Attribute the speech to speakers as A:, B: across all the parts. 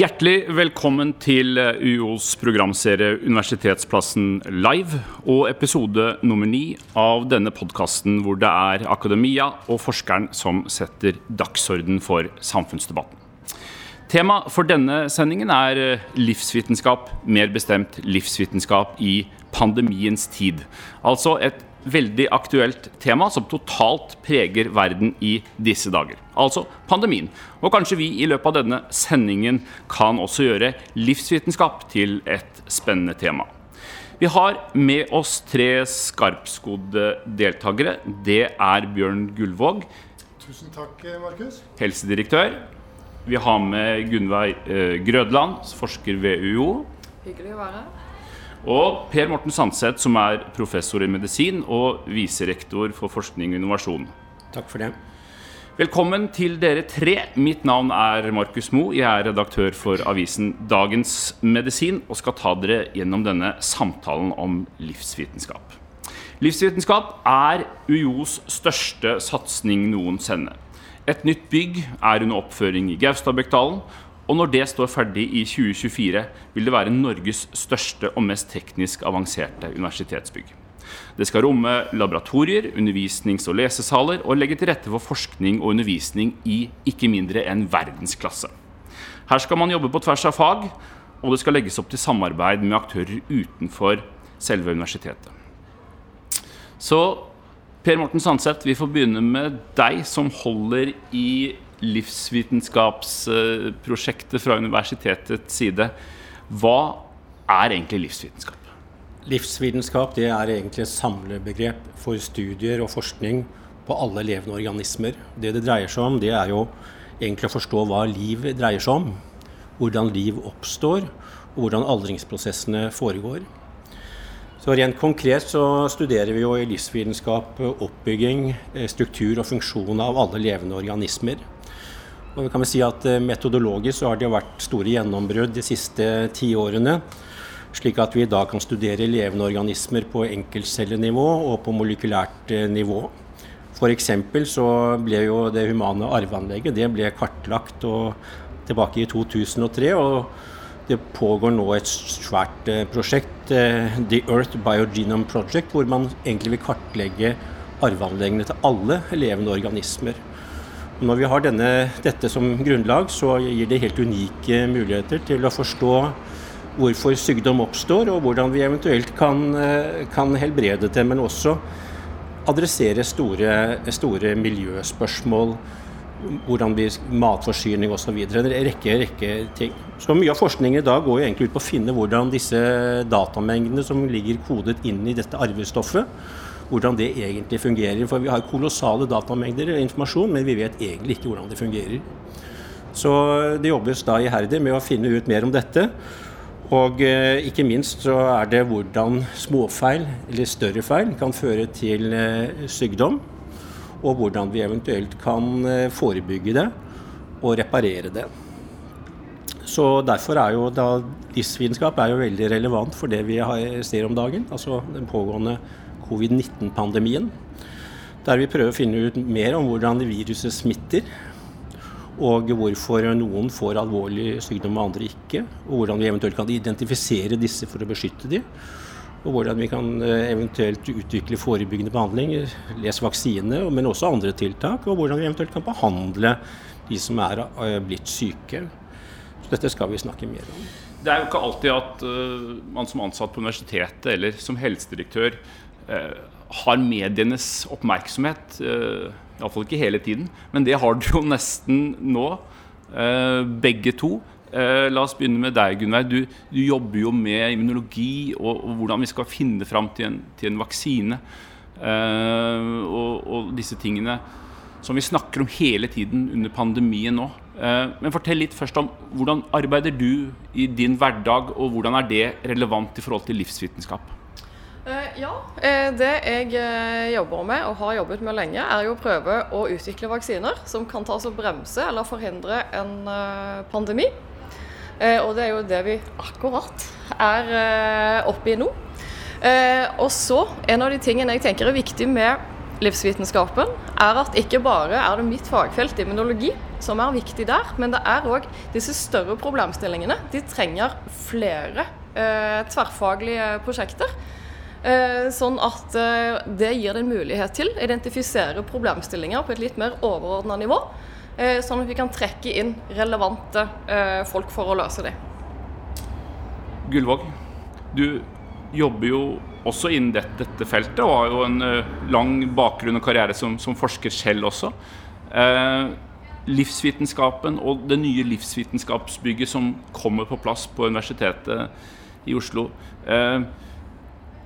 A: Hjertelig velkommen til UiOs programserie Universitetsplassen live og episode nummer ni av denne podkasten hvor det er akademia og forskeren som setter dagsorden for samfunnsdebatten. Tema for denne sendingen er livsvitenskap, mer bestemt livsvitenskap i pandemiens tid. Altså et veldig aktuelt tema som totalt preger verden i disse dager. Altså pandemien. Og kanskje vi i løpet av denne sendingen kan også gjøre livsvitenskap til et spennende tema. Vi har med oss tre skarpskodde deltakere. Det er Bjørn Gullvåg.
B: Tusen takk, Markus.
A: Helsedirektør. Vi har med Gunveig Grødland, forsker ved UiO.
C: Hyggelig å være her.
A: Og Per Morten Sandseth, som er professor i medisin og viserektor for forskning og innovasjon.
D: Takk for det.
A: Velkommen til dere tre. Mitt navn er Markus Moe. Jeg er redaktør for avisen Dagens Medisin og skal ta dere gjennom denne samtalen om livsvitenskap. Livsvitenskap er UiOs største satsing noensinne. Et nytt bygg er under oppføring i Gaustabøkdalen, og når det står ferdig i 2024, vil det være Norges største og mest teknisk avanserte universitetsbygg. Det skal romme laboratorier, undervisnings- og lesesaler, og legge til rette for forskning og undervisning i ikke mindre enn verdensklasse. Her skal man jobbe på tvers av fag, og det skal legges opp til samarbeid med aktører utenfor selve universitetet. Så Per Morten Sandseth, vi får begynne med deg, som holder i livsvitenskapsprosjektet fra universitetets side. Hva er egentlig livsvitenskap?
D: Livsvitenskap det er egentlig et samlebegrep for studier og forskning på alle levende organismer. Det det dreier seg om, det er jo egentlig å forstå hva liv dreier seg om. Hvordan liv oppstår, og hvordan aldringsprosessene foregår. Så Rent konkret så studerer vi jo i livsvitenskap oppbygging, struktur og funksjon av alle levende organismer. Og vi kan si at Metodologisk så har det vært store gjennombrudd de siste ti årene. Slik at vi i dag kan studere levende organismer på enkeltcellenivå og på molekylært nivå. F.eks. så ble jo det humane arveanlegget det ble kartlagt tilbake i 2003. og det pågår nå et svært prosjekt, The Earth Biogenome Project, hvor man egentlig vil kartlegge arveanleggene til alle levende organismer. Når vi har denne, dette som grunnlag, så gir det helt unike muligheter til å forstå hvorfor sykdom oppstår, og hvordan vi eventuelt kan, kan helbrede det, men også adressere store, store miljøspørsmål. Hvordan vi, matforsyning osv. En rekke, rekke ting. Så Mye av forskningen i dag går egentlig ut på å finne hvordan disse datamengdene som ligger kodet inn i dette arvestoffet, hvordan det egentlig fungerer. For vi har kolossale datamengder og informasjon, men vi vet egentlig ikke hvordan det fungerer. Så det jobbes da iherdig med å finne ut mer om dette. Og eh, ikke minst så er det hvordan småfeil eller større feil kan føre til eh, sykdom. Og hvordan vi eventuelt kan eh, forebygge det og reparere det. Så Derfor er jo da livsvitenskap er jo veldig relevant for det vi ser om dagen. Altså den pågående covid-19-pandemien. Der vi prøver å finne ut mer om hvordan viruset smitter. Og hvorfor noen får alvorlig sykdom og andre ikke. Og hvordan vi eventuelt kan identifisere disse for å beskytte dem. Og hvordan vi kan eventuelt utvikle forebyggende behandling, les vaksine, men også andre tiltak. Og hvordan vi eventuelt kan behandle de som er blitt syke. Så dette skal vi snakke mer om.
A: Det er jo ikke alltid at uh, man som ansatt på universitetet eller som helsedirektør har medienes oppmerksomhet. Uh, Iallfall ikke hele tiden, men det har du jo nesten nå. Uh, begge to. la oss begynne med deg, Gunnveig. Du, du, jobber jo med immunologi og, og, hvordan vi skal finne fram til en, til en vaksine. Og, og disse tingene som vi snakker om hele tiden under pandemien nå. Men fortell litt først om hvordan arbeider du i din hverdag, og hvordan er det relevant i forhold til livsvitenskap?
C: Ja, det jeg jobber med og har jobbet med lenge, er jo å prøve å utvikle vaksiner som kan tas og bremse eller forhindre en pandemi. Og det er jo det vi akkurat er oppe i nå. Og så, en av de tingene jeg tenker er viktig med livsvitenskapen, er at ikke bare er det mitt fagfelt immunologi, som er viktig der, men det er òg disse større problemstillingene. De trenger flere eh, tverrfaglige prosjekter. Eh, sånn at eh, det gir en mulighet til å identifisere problemstillinger på et litt mer overordna nivå. Eh, sånn at vi kan trekke inn relevante eh, folk for å løse dem.
A: Gullvåg, du jobber jo også innen dette, feltet og har jo en lang bakgrunn og karriere som, som forsker selv også. Eh, livsvitenskapen og det nye livsvitenskapsbygget som kommer på plass på Universitetet i Oslo. Uh,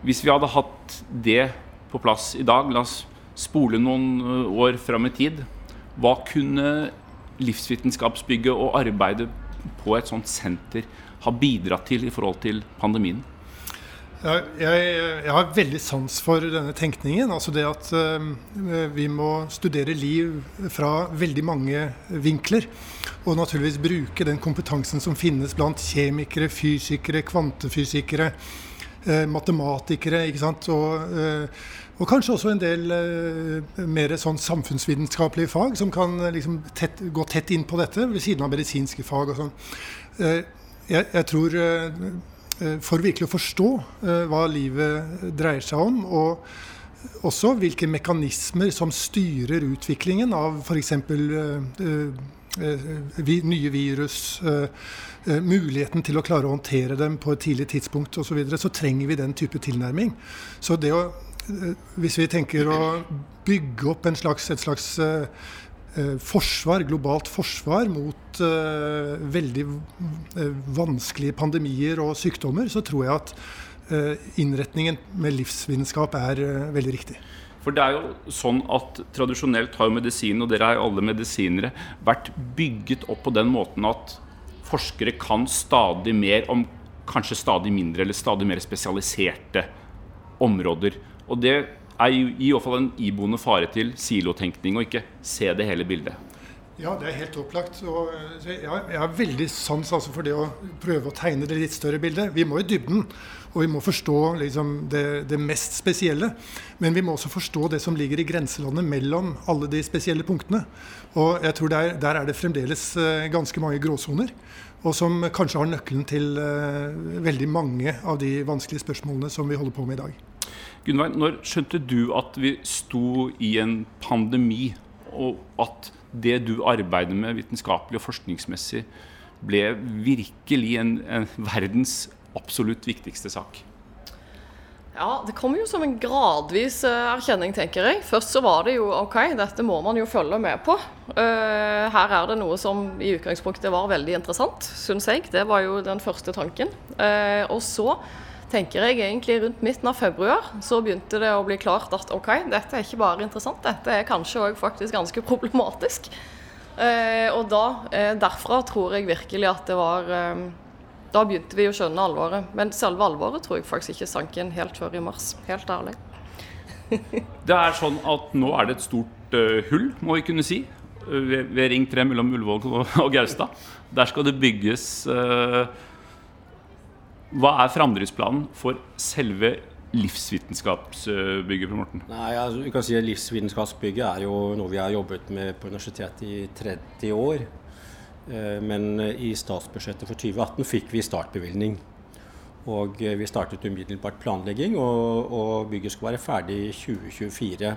A: hvis vi hadde hatt det på plass i dag, la oss spole noen år fram i tid, hva kunne livsvitenskapsbygget og arbeidet på et sånt senter ha bidratt til i forhold til pandemien?
B: Jeg, jeg, jeg, har veldig sans for denne tenkningen. Altså det at uh, vi må studere liv fra veldig mange vinkler. Og naturligvis bruke den kompetansen som finnes blant kjemikere, fysikere, kvantefysikere, matematikere. ikke sant? Og, uh, og, kanskje også en del mer sånn samfunnsvitenskapelige fag som kan liksom tett, gå tett inn på dette, ved siden av medisinske fag og sånn. Jeg, jeg tror Eh, for virkelig å forstå eh, hva livet dreier seg om, og også hvilke mekanismer som styrer utviklingen av f.eks. Eh, nye virus, muligheten til å klare å håndtere dem på et tidlig tidspunkt osv., så, videre, så trenger vi den type tilnærming. Så det å, hvis vi tenker å bygge opp slags, et slags Eh, forsvar, globalt forsvar mot uh, veldig uh, vanskelige pandemier og sykdommer, så tror jeg at uh, innretningen med livsvitenskap er veldig riktig.
A: For det er jo sånn at Tradisjonelt har jo medisin, og dere er jo alle medisinere, vært bygget opp på den måten at forskere kan stadig mer om kanskje stadig mindre eller stadig mer spesialiserte områder. Og det er i hvert fall en iboende fare til silotenkning, og ikke se det hele bildet.
B: Ja, det er helt opplagt. Og jeg, har veldig sans altså for det å prøve å tegne det litt større bildet. Vi må i dybden, og vi må forstå liksom, det, det, mest spesielle. Men vi må også forstå det som ligger i grenselandet mellom alle de spesielle punktene. Og jeg tror der, der er det fremdeles uh, ganske mange gråsoner. Og som kanskje har nøkkelen til uh, veldig mange av de vanskelige spørsmålene som vi holder på med i dag.
A: Gunveig, når skjønte du at vi sto i en pandemi, og at det du arbeider med vitenskapelig og forskningsmessig, ble virkelig en, en verdens absolutt viktigste sak?
C: Ja, Det kommer jo som en gradvis uh, erkjenning, tenker jeg. Først så var det jo OK, dette må man jo følge med på. Uh, her er det noe som i utgangspunktet var veldig interessant, syns jeg. Det var jo den første tanken. Uh, og så tenker jeg egentlig rundt midten av februar så begynte det å bli klart at OK, dette er ikke bare interessant, dette er kanskje òg faktisk ganske problematisk. Eh, og da, eh, derfra tror jeg virkelig at det var eh, Da begynte vi å skjønne alvoret. Men selve alvoret tror jeg faktisk ikke sank inn helt før i mars. Helt ærlig.
A: det er sånn at nå er det et stort uh, hull, må vi kunne si, ved, ved Ring 3 mellom Ullevål og Gaustad. Der skal det bygges uh, hva er framdriftsplanen for selve livsvitenskapsbygget? Morten?
D: Nei, altså, vi kan si at Livsvitenskapsbygget er jo noe vi har jobbet med på universitetet i 30 år. Eh, men i statsbudsjettet for 2018 fikk vi startbevilgning. Og eh, vi startet umiddelbart planlegging, og, og bygget skal være ferdig i 2024.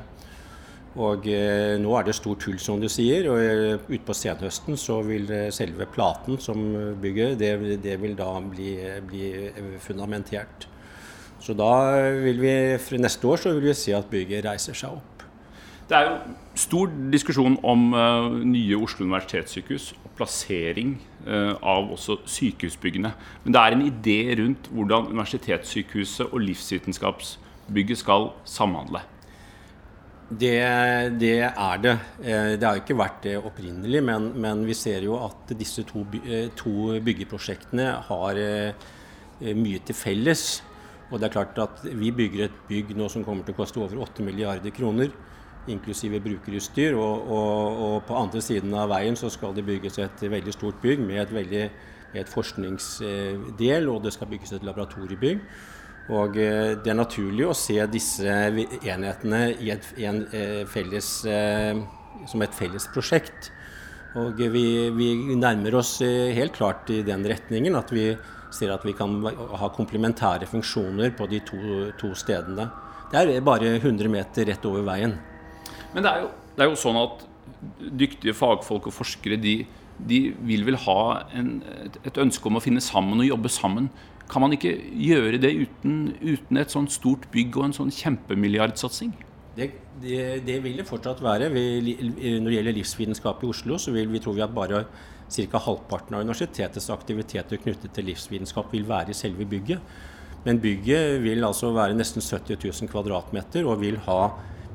D: Og eh, nå er det stort hull, som du sier. og eh, Utpå senhøsten så vil eh, selve platen som bygger, det, det vil da bli, bli, fundamentert. Så da vil vi neste år så vil vi se at bygget reiser seg opp.
A: Det er jo stor diskusjon om uh, nye Oslo universitetssykehus og plassering uh, av også sykehusbyggene. Men det er en idé rundt hvordan universitetssykehuset og livsvitenskapsbygget skal samhandle.
D: Det, det, er det. Eh, det har ikke vært det opprinnelig, men, men vi ser jo at disse to, eh, to, byggeprosjektene har eh, mye til felles. Og det er klart at Vi bygger et bygg nå som kommer til å koste over 8 milliarder kroner, inklusive brukerutstyr. Og, og, og, på andre siden av veien så skal det bygges et veldig stort bygg med et, veldig, et forskningsdel, og det skal bygges et laboratoriebygg. Og eh, Det er naturlig å se disse enhetene et, en, eh, felles, eh, som et felles prosjekt. Og vi, vi, nærmer oss helt klart i den retningen at vi ser at vi kan ha komplementære funksjoner på de to, to stedene. Det er bare 100 meter rett over veien.
A: Men det er jo, det er jo sånn at dyktige fagfolk og forskere de, de vil vel ha en, et ønske om å finne sammen og jobbe sammen. Kan man ikke gjøre det uten, uten et sånt stort bygg og en sånn kjempemilliardsatsing?
D: Det, det, det, vil det fortsatt være. Vi, når det gjelder livsvitenskap i Oslo, så vil vi tror vi at bare ca. halvparten av universitetets aktiviteter knyttet til livsvitenskap vil være i selve bygget. Men bygget vil altså være nesten 70 000 kvadratmeter og vil ha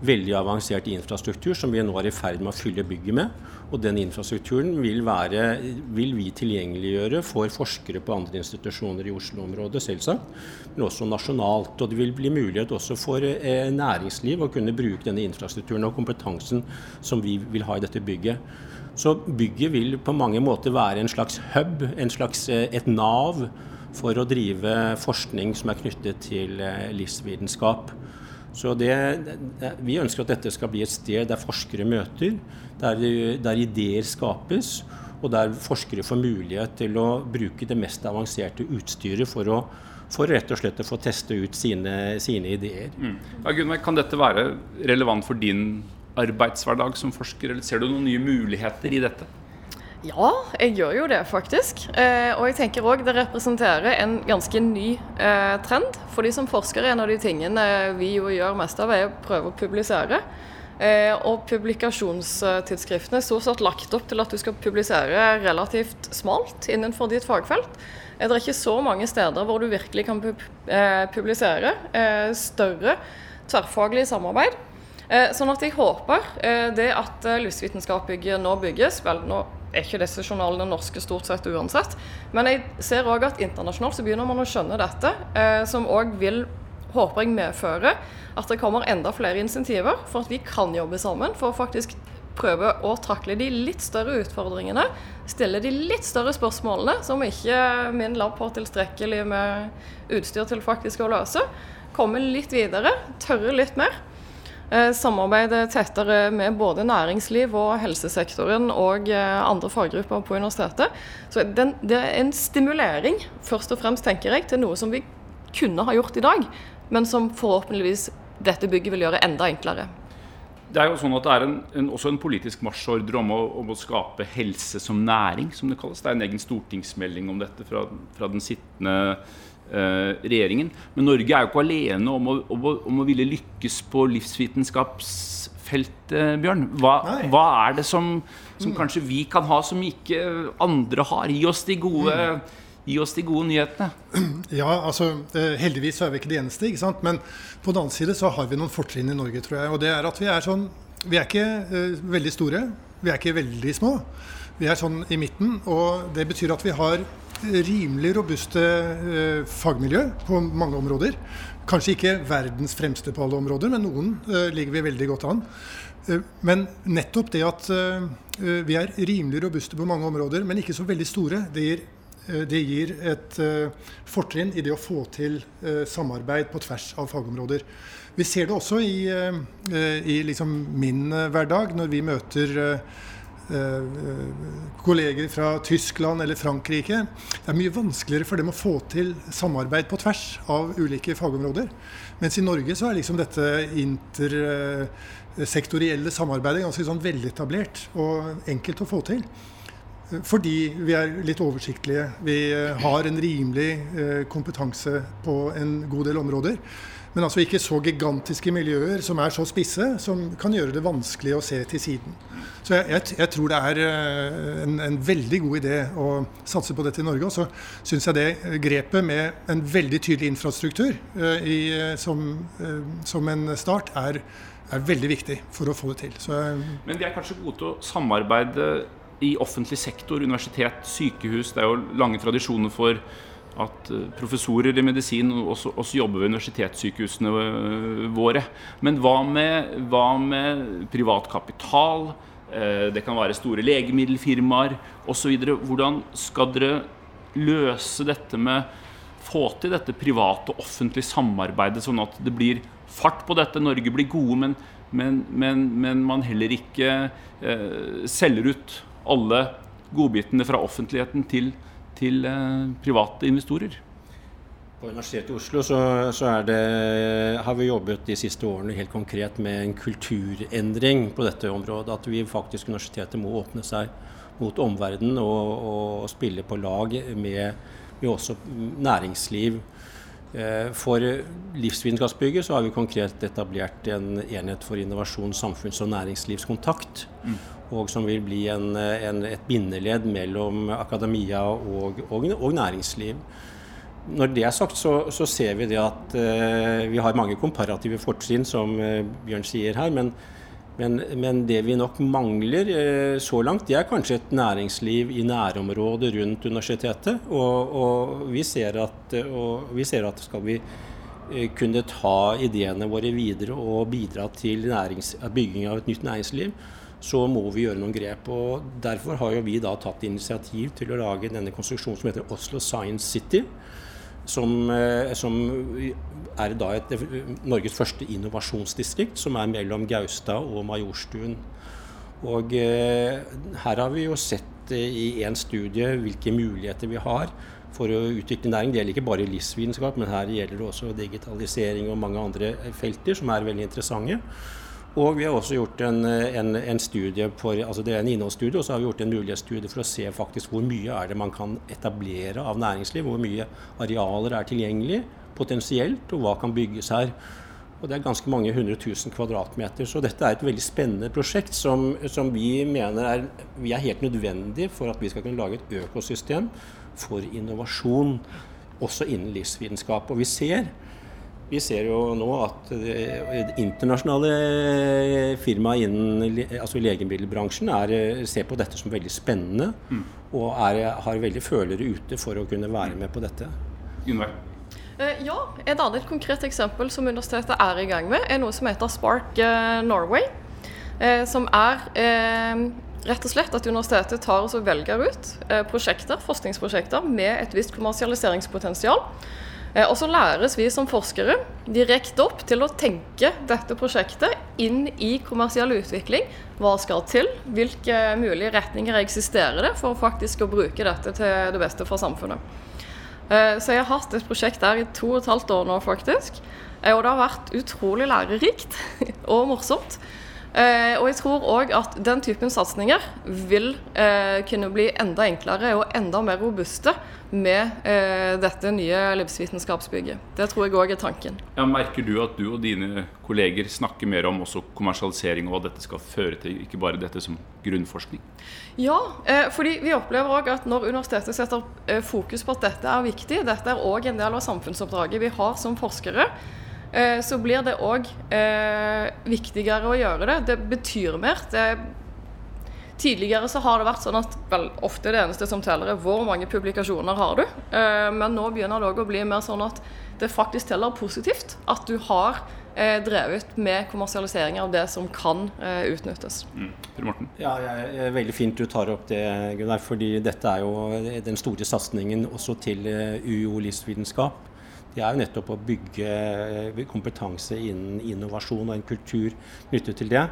D: veldig avansert infrastruktur som vi nå er i ferd med å fylle bygget med. Og den infrastrukturen vil, være, vil vi tilgjengeliggjøre for forskere på andre institusjoner i Oslo-området, selvsagt, men også nasjonalt. Og det vil bli mulighet også for eh, næringsliv å kunne bruke denne infrastrukturen og kompetansen som vi vil ha i dette bygget. Så bygget vil på mange måter være en slags hub, en slags, eh, et nav for å drive forskning som er knyttet til eh, livsvitenskap. Så det, Vi ønsker at dette skal bli et sted der forskere møter, der, der, ideer skapes, og der forskere får mulighet til å bruke det mest avanserte utstyret for å for rett og slett å få teste ut sine, sine ideer. Mm.
A: Ja, Gunnar, kan dette være relevant for din arbeidshverdag som forsker, eller ser du noen nye muligheter i dette?
C: Ja, jeg gjør jo det faktisk. Eh, og jeg tenker òg det representerer en ganske ny eh, trend. Fordi som forskere, en av de tingene vi jo gjør mest av, er å prøve å publisere. Eh, og publikasjonstidsskriftene er stort sett lagt opp til at du skal publisere relativt smalt innenfor ditt fagfelt. Det er ikke så mange steder hvor du virkelig kan eh, publisere eh, større tverrfaglig samarbeid. Eh, sånn at jeg håper det at livsvitenskapsbygget nå bygges vel, nå er ikke disse journalene norske stort sett uansett. Men jeg ser òg at internasjonalt så begynner man å skjønne dette, eh, som òg vil, håper jeg, medføre at det kommer enda flere insentiver for at vi kan jobbe sammen for å faktisk prøve å takle de litt større utfordringene. Stille de litt større spørsmålene som ikke min lab har tilstrekkelig med utstyr til faktisk å løse. Komme litt videre, tørre litt mer. Eh, samarbeide tettere med både næringsliv og helsesektoren og eh, andre faggrupper på universitetet. Så den, det er en stimulering, først og fremst, tenker jeg, til noe som vi kunne ha gjort i dag, men som forhåpentligvis dette bygget vil gjøre enda enklere.
A: Det er jo sånn at det er en, en, også en politisk marsjordre om, om, å skape helse som næring, som det kalles. Det er en egen stortingsmelding om dette fra, fra den sittende regjeringen. Men Norge er jo ikke alene om å, om å, om å ville lykkes på livsvitenskapsfeltet, Bjørn. Hva, hva er det som, som mm. kanskje vi kan ha som ikke andre har? Gi oss de gode mm. Gi oss de gode nyhetene.
B: Ja, altså eh, Heldigvis er vi ikke de eneste. ikke sant? Men på den annen side så har vi noen fortrinn i Norge, tror jeg. Og det er at vi er sånn Vi er ikke uh, veldig store. Vi er ikke veldig små. Vi er sånn i midten. Og det betyr at vi har rimelig robuste eh, fagmiljø på mange områder. Kanskje ikke verdens fremste på alle områder, men noen eh, ligger vi veldig godt an. Eh, men nettopp det at vi er rimelig robuste på mange områder, men ikke så veldig store, det gir, det gir et fortrinn i det å få til samarbeid på tvers av fagområder. Vi ser det også i, i liksom min hverdag, når vi møter kolleger fra Tyskland eller Frankrike. Det er mye vanskeligere for dem å få til samarbeid på tvers av ulike fagområder. Mens i Norge så er liksom dette intersektorielle samarbeidet ganske sånn veletablert og enkelt å få til. Fordi vi er litt oversiktlige. Vi har en rimelig eh, kompetanse på en god del områder. Men altså ikke så gigantiske miljøer som er så spisse, som kan gjøre det vanskelig å se til siden. Så jeg, jeg, jeg tror det er eh, en, en, veldig god idé å satse på dette i Norge. Og så syns jeg det grepet med en veldig tydelig infrastruktur uh, i, som, uh, som, en start er, er, veldig viktig for å få det til. Så,
A: Men vi er kanskje gode til å samarbeide i offentlig sektor, universitet, sykehus. Det er jo lange tradisjoner for at eh, professorer i medisin også, også, jobber ved universitetssykehusene eh, våre. Men hva med, hva med privat kapital? Eh, det kan være store legemiddelfirmaer osv. Hvordan skal dere løse dette med få til dette private og offentlige samarbeidet, sånn at det blir fart på dette? Norge blir gode, men, men, men, men man heller ikke eh, selger ut alle godbitene fra offentligheten til, til eh, private investorer?
D: På Universitetet i Oslo så, så det, har vi jobbet de siste årene helt konkret med en kulturendring på dette området. At vi faktisk universitetet må åpne seg mot omverdenen og, og, spille på lag med, med også næringsliv. Eh, for Livsvitenskapsbygget så har vi konkret etablert en enhet for innovasjon, samfunns- og næringslivskontakt. Mm. Og som vil bli en, en, et bindeledd mellom akademia og, og, og næringsliv. Når det er sagt, så, så ser vi det at eh, vi har mange komparative fortrinn, som eh, Bjørn sier her. Men, men, men, det vi nok mangler eh, så langt, det er kanskje et næringsliv i nærområdet rundt universitetet. Og, og, vi, ser at, og vi ser at skal vi kunne ta ideene våre videre og bidra til bygging av et nytt næringsliv, så må vi gjøre noen grep. og Derfor har vi da tatt initiativ til å lage denne konstruksjonen som heter Oslo Science City som, eh, som er da et, Norges første innovasjonsdistrikt, som er mellom Gaustad og Majorstuen. Og eh, her har vi jo sett eh, i én studie hvilke muligheter vi har for å utvikle næring. Det gjelder ikke bare livsvitenskap, men her gjelder det også digitalisering og mange andre felter som er veldig interessante. Og vi har også gjort en, en, en studie for, altså det er en innholdsstudie, og så har vi gjort en mulighetsstudie for å se faktisk hvor mye er det man kan etablere av næringsliv. Hvor mye arealer er tilgjengelig potensielt, og hva kan bygges her. Og Det er ganske mange hundre tusen kvadratmeter. Så dette er et veldig spennende prosjekt som, som vi mener er, vi er helt nødvendig for at vi skal kunne lage et økosystem for innovasjon, også innen livsvitenskap. Og vi ser vi ser jo nå at internasjonale firmaer innen altså legemiddelbransjen er, ser på dette som veldig spennende. Mm. Og er, har veldig følere ute for å kunne være med på dette.
A: Gunveig?
C: Eh, ja, Et annet konkret eksempel som universitetet er i gang med, er noe som heter Spark eh, Norway. Eh, som er rett og slett at universitetet tar og velger ut prosjekter, forskningsprosjekter med et visst kommersialiseringspotensial. Eh, og så læres vi som forskere direkte opp til å tenke dette prosjektet inn i kommersiell utvikling. Hva skal til? Hvilke mulige retninger eksisterer det for faktisk å bruke dette til det beste for samfunnet? Eh, så jeg har hatt et prosjekt der i to og et halvt år nå, faktisk. Eh, og det har vært utrolig lærerikt og morsomt. Eh, og jeg tror òg at den typen satsinger vil eh, kunne bli enda enklere og enda mer robuste med eh, dette nye livsvitenskapsbygget. Det tror jeg òg er tanken.
A: Ja, merker du at du og dine kolleger snakker mer om også kommersialisering og hva dette skal føre til, ikke bare dette som grunnforskning?
C: Ja, fordi vi opplever òg at når universitetet setter fokus på at dette er viktig, dette er òg en del av samfunnsoppdraget vi har som forskere, så blir det òg eh, viktigere å gjøre det. Det betyr mer. Det, tidligere så har det vært sånn at vel, ofte det eneste som teller, er hvor mange publikasjoner har du. Eh, men nå begynner det òg å bli mer sånn at det faktisk teller positivt at du har eh, drevet med kommersialisering av det som kan eh, utnyttes. Mm.
D: Ja, jeg, er veldig fint du tar opp det, Gunnar. fordi dette er jo den store satsingen også til eh, UiO livsvitenskap det er jo nettopp å bygge eh, kompetanse innen innovasjon og en kultur knyttet til det.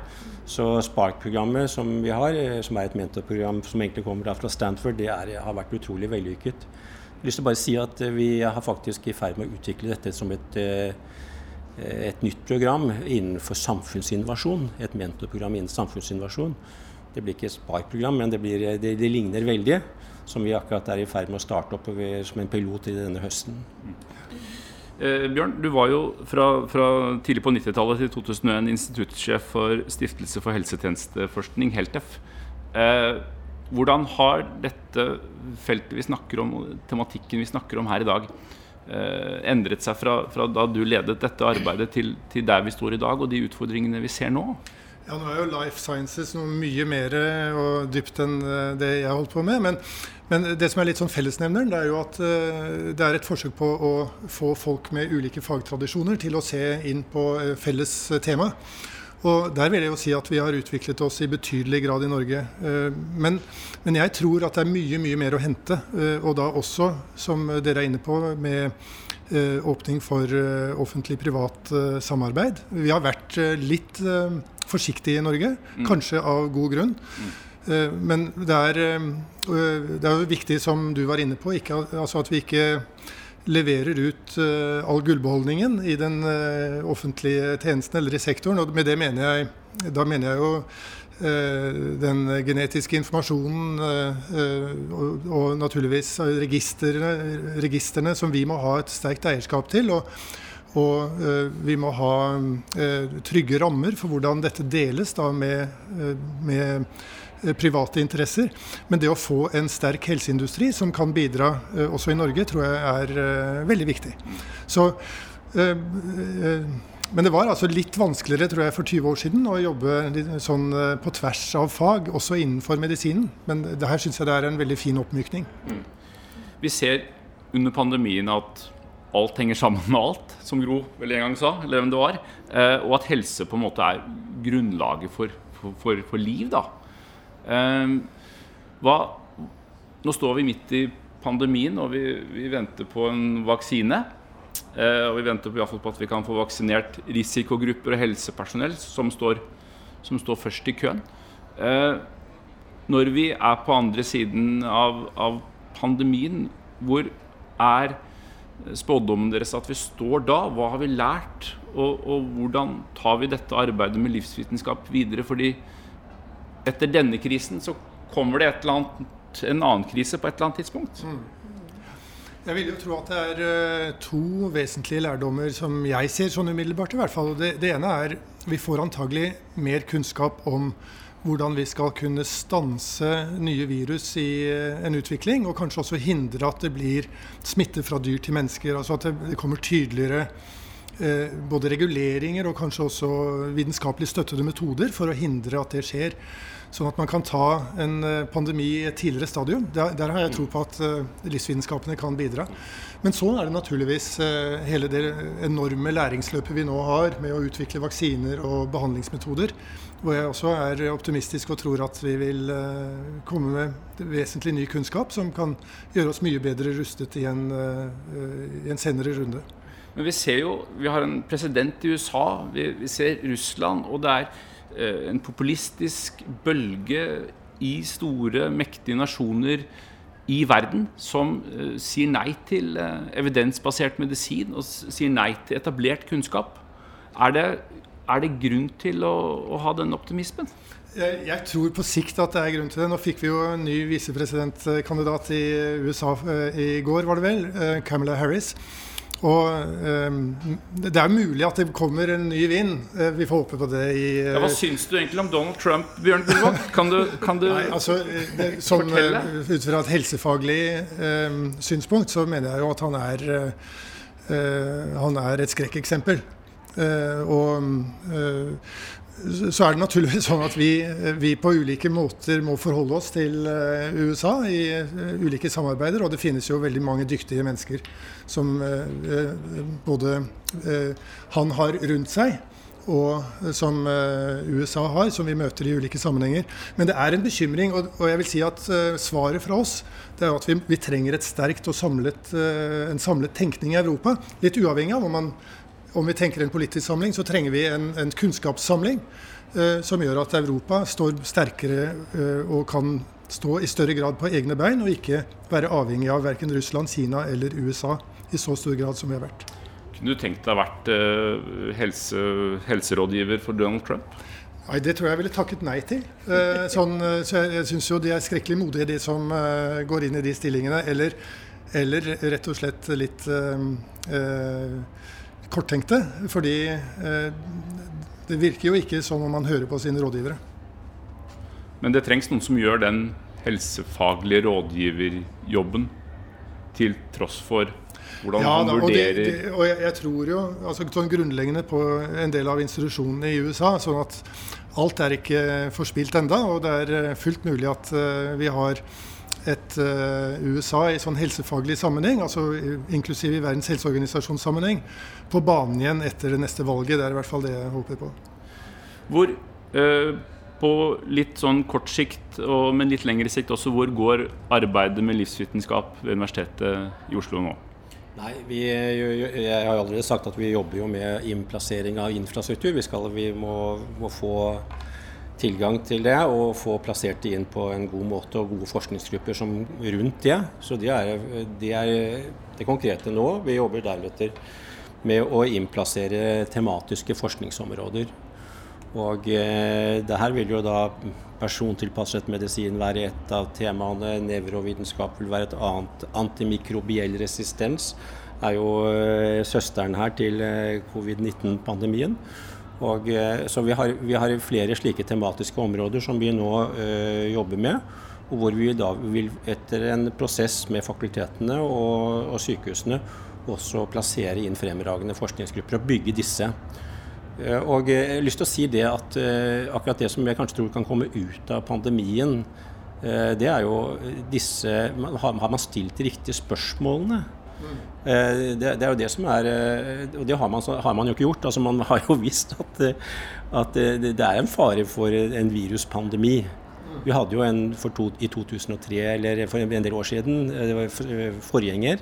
D: Så Spark-programmet som vi har, eh, som er et mentorprogram som egentlig kommer fra Stanford, det er, har vært utrolig vellykket. Jeg har lyst til å bare si at eh, Vi er faktisk i ferd med å utvikle dette som et, et nytt program innenfor samfunnsinnovasjon. Et mentorprogram innen samfunnsinnovasjon. Det blir ikke et SPAR-program, men det, blir, det, det, ligner veldig. Som vi akkurat er i ferd med å starte opp som en pilot i denne høsten.
A: Eh, Bjørn, du var jo fra, fra tidlig på 90-tallet til 2001 instituttsjef for Stiftelse for helsetjenesteforskning, Heltef. Eh, hvordan har dette feltet vi snakker om, tematikken vi snakker om her i dag, eh, endret seg fra, fra, da du ledet dette arbeidet til, til der vi står i dag, og de utfordringene vi ser nå?
B: Ja, Nå er jo Life Sciences noe mye mer og dypt enn eh, det jeg holdt på med. Men, men, det som er litt sånn fellesnevneren, det er jo at eh, det er et forsøk på å få folk med ulike fagtradisjoner til å se inn på eh, felles tema. Og Der vil jeg jo si at vi har utviklet oss i betydelig grad i Norge. Men, men, jeg tror at det er mye mye mer å hente. Og da også, som dere er inne på, med åpning for offentlig-privat samarbeid. Vi har vært litt forsiktige i Norge, mm. kanskje av god grunn. Mm. Men det er, det er jo viktig, som du var inne på, ikke, altså at vi ikke leverer ut all gullbeholdningen i den offentlige tjenesten eller i sektoren. Og med det mener jeg, da mener jeg jo den genetiske informasjonen og, og naturligvis registrene, registrene, som vi må ha et sterkt eierskap til. Og, og uh, vi må ha uh, trygge rammer for hvordan dette deles da, med, uh, med private interesser. Men det å få en sterk helseindustri som kan bidra også i Norge, tror jeg er veldig viktig. Så, men det var altså litt vanskeligere tror jeg, for 20 år siden å jobbe sånn på tvers av fag, også innenfor medisinen. Men det her syns jeg det er en veldig fin oppmykning. Mm.
A: Vi ser under pandemien at alt henger sammen med alt, som Gro vel en gang sa, eller hvem det var. Eh, og at helse på en måte er grunnlaget for, for, for, for liv, da. Eh, hva, nå står vi midt i pandemien, og vi, vi venter på en vaksine. Eh, og vi venter på, på at vi kan få vaksinert risikogrupper og helsepersonell som står, som står først i køen. Når vi er på andre siden av, av pandemien, hvor er spådommen deres at vi står da? Hva har vi lært? Og, og, hvordan tar vi dette arbeidet med livsvitenskap videre? Fordi etter denne krisen så kommer det annet, en annen krise på et eller annet tidspunkt. Mm.
B: Jeg vil jo tro at det er uh, to vesentlige lærdommer som jeg ser sånn umiddelbart. i hvert fall. Det, det ene er vi får antagelig mer kunnskap om hvordan vi skal kunne stanse nye virus i eh, en utvikling, og kanskje også hindre at det blir smitte fra dyr til mennesker. Altså at det kommer tydeligere både reguleringer og kanskje også vitenskapelig støttede metoder for å hindre at det skjer. Sånn at man kan ta en eh, pandemi i et tidligere stadium. Der, der har jeg tro på at uh, livsvitenskapene kan bidra. Men så er det naturligvis hele det enorme læringsløpet vi nå har med å utvikle vaksiner og behandlingsmetoder. Hvor jeg også er optimistisk og tror at vi vil komme med vesentlig ny kunnskap som kan gjøre oss mye bedre rustet i en, i en senere runde.
A: Men vi ser jo, vi har en president i USA, vi, vi ser Russland, og det er Eh, en populistisk bølge i store, mektige nasjoner i verden som eh, sier nei til eh, evidensbasert medisin og sier nei til etablert kunnskap. Er det, er det grunn til å, å, ha den optimismen?
B: Jeg, tror på sikt at det er grunn til det. Nå fikk vi jo en ny visepresidentkandidat i USA uh, i går, var det vel. Camilla Harris. Og um, Det er mulig at det kommer en ny vind. Eh, vi får håpe på det. I,
A: ja, hva syns du egentlig om Donald Trump, Bjørn Gullvåg? Kan du, kan du Nei, altså, det, som, fortelle?
B: Eh, ut fra et helsefaglig um, synspunkt så mener jeg jo at han er, uh, han er et skrekkeksempel. Uh, og uh, så er det naturligvis sånn at vi, vi, på ulike måter må forholde oss til eh, USA i eh, ulike samarbeider. Og det finnes jo veldig mange dyktige mennesker som eh, både han har rundt seg, og som USA har, som vi møter i ulike sammenhenger. Men det er en bekymring, og jeg vil si at svaret fra oss det er at vi, vi trenger et sterkt og samlet, en samlet tenkning i Europa. Litt uavhengig av om man om vi tenker en politisk samling, så trenger vi en, en kunnskapssamling eh, som gjør at Europa står sterkere eh, og kan stå i større grad på egne bein, og ikke være avhengig av verken Russland, Kina eller USA i så stor grad som vi har vært.
A: Kunne du tenkt deg å vært eh, helse, helserådgiver for Donald Trump?
B: Nei, Det tror jeg jeg ville takket nei til. Eh, sånn, eh, så Jeg, jeg syns jo de er skrekkelig modige, de som uh, går inn i de stillingene. Eller, eller rett og slett litt uh, korttenkte. Fordi eh, det virker jo ikke som om man hører på sine rådgivere.
A: Men det trengs noen som gjør den helsefaglige rådgiverjobben til tross for hvordan ja, han vurderer
B: og, det, det, og jeg, jeg, tror jo altså, sånn grunnleggende på en del av institusjonene i USA, sånn at alt er ikke forspilt enda, og det er eh, fullt mulig at uh, vi har et uh, USA i sånn helsefaglig sammenheng, altså inklusiv i Verdens helseorganisasjons sammenheng, på banen igjen etter det neste valget. Det er i hvert fall det jeg håper på.
A: Hvor, uh, på litt sånn kort sikt, og, men litt lengre sikt også, hvor går arbeidet med livsvitenskap ved Universitetet i Oslo nå?
D: Nei, vi, Jeg har allerede sagt at vi jobber jo med innplassering av infrastruktur. Vi, skal, vi må, må få tilgang til det og få plassert det inn på en god måte og gode forskningsgrupper som rundt det. Så det er det, er det konkrete nå. Vi jobber deretter med å innplassere tematiske forskningsområder. Og eh, det her vil jo da persontilpasset medisin være et av temaene. Nevrovitenskap vil være et annet. Antimikrobiell resistens er jo eh, søsteren her til eh, covid-19-pandemien. Og, eh, så vi har, vi har, flere slike tematiske områder som vi nå øh, jobber med. Og hvor vi da vil etter en prosess med fakultetene og, og sykehusene også plassere inn fremragende forskningsgrupper og bygge disse. Og jeg har lyst til å si det at uh, akkurat det som jeg kanskje tror kan komme ut av pandemien, uh, det er jo disse Har, man stilt de riktige spørsmålene? Eh, det, det, er jo det som er eh, Og det har man, har man jo ikke gjort. altså Man har jo visst at, at det, er en fare for en viruspandemi. Vi hadde jo en to, i 2003, eller for en del år siden, eh, det var forgjenger.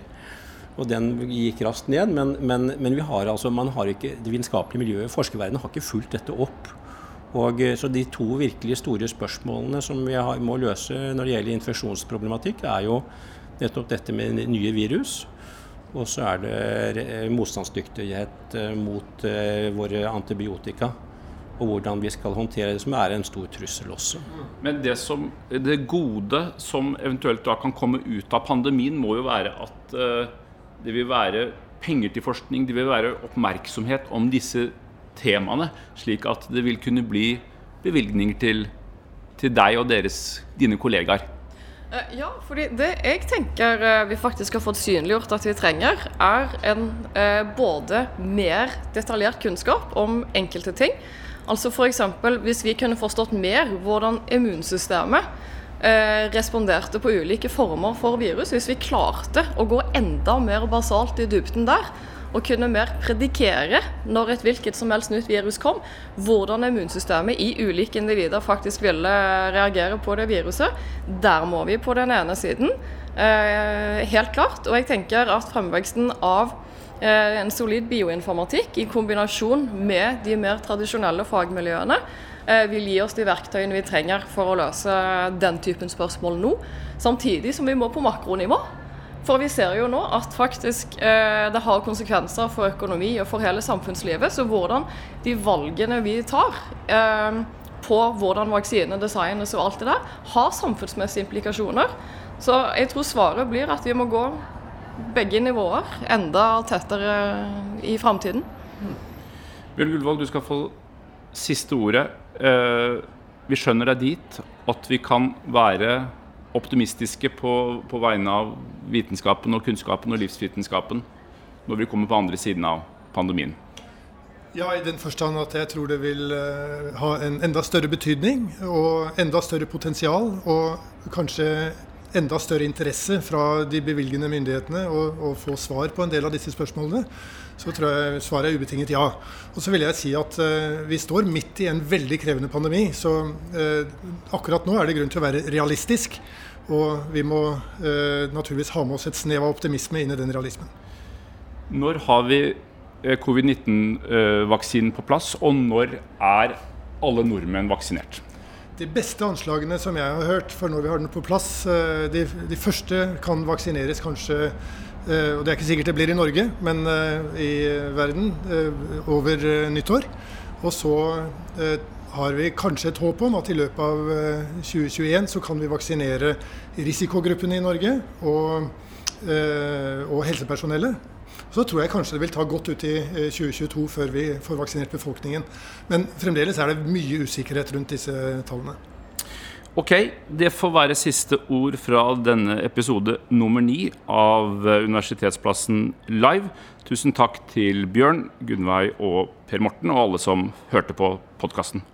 D: Og den gikk raskt ned. Men, men, men vi har altså, man har ikke, det vitenskapelige miljøet, forskerverdenen, har ikke fulgt dette opp. Og, så De to virkelig store spørsmålene som vi har, må løse når det gjelder infeksjonsproblematikk, er jo nettopp dette med nye virus. Og så er det motstandsdyktighet eh, mot eh, våre antibiotika. Og hvordan vi skal håndtere det, som er en stor trussel også.
A: Men det, som, det gode som eventuelt da kan komme ut av pandemien, må jo være at det vil være penger til forskning, det vil være oppmerksomhet om disse temaene, slik at det vil kunne bli bevilgninger til, til deg og deres, dine kollegaer.
C: Eh, ja, fordi det jeg tenker eh, vi faktisk har fått synliggjort at vi trenger, er en eh, både mer detaljert kunnskap om enkelte ting. Altså f.eks. hvis vi kunne forstått mer hvordan immunsystemet responderte på ulike former for virus. Hvis vi klarte å gå enda mer basalt i dybden der, og kunne mer predikere når et hvilket som helst nytt virus kom, hvordan immunsystemet i ulike individer faktisk ville reagere på det viruset. Der må vi på den ene siden. Eh, helt klart. Og jeg tenker at fremveksten av eh, en solid bioinformatikk i kombinasjon med de mer tradisjonelle fagmiljøene eh, vil gi oss de verktøyene vi trenger for å løse den typen spørsmål nå. Samtidig som vi må på makronivå. For vi ser jo nå at faktisk eh, det har konsekvenser for økonomi og for hele samfunnslivet. Så hvordan de valgene vi tar eh, på hvordan vaksinene designes og alt det der, har samfunnsmessige implikasjoner. Så jeg tror svaret blir at vi må gå begge nivåer enda tettere i framtiden.
A: Bjørn Gullvåg, du skal få siste ordet. Eh, vi skjønner deg dit at vi kan være optimistiske på, på, vegne av vitenskapen og kunnskapen og livsvitenskapen når vi kommer på andre siden av pandemien?
B: Ja, i den forstand at jeg tror det vil uh, ha en enda større betydning og enda større potensial. Og kanskje enda større interesse fra de bevilgende myndighetene å få svar på en del av disse spørsmålene, så tror jeg svaret er ubetinget ja. Og så vil jeg si at uh, vi står midt i en veldig krevende pandemi, så uh, akkurat nå er det grunn til å være realistisk. Og vi må uh, naturligvis ha med oss et snev av optimisme inn i den realismen.
A: Når har vi covid-19-vaksinen på plass, og når er alle nordmenn vaksinert?
B: De beste anslagene som jeg har hørt, for når vi har den på plass De, de første kan vaksineres kanskje og Det er ikke sikkert det blir i Norge, men eh, i verden over nyttår. Og så har vi kanskje et håp om at i løpet av 2021 så kan vi vaksinere risikogruppene i Norge og, og helsepersonellet. Så tror jeg kanskje det vil ta godt ut i 2022 eh, før vi får vaksinert befolkningen. Men fremdeles er det mye usikkerhet rundt disse tallene.
A: Ok, det får være siste ord fra denne episode nummer ni av eh, Universitetsplassen live. Tusen takk til Bjørn, Gunnveig og Per Morten og alle som hørte på podkasten.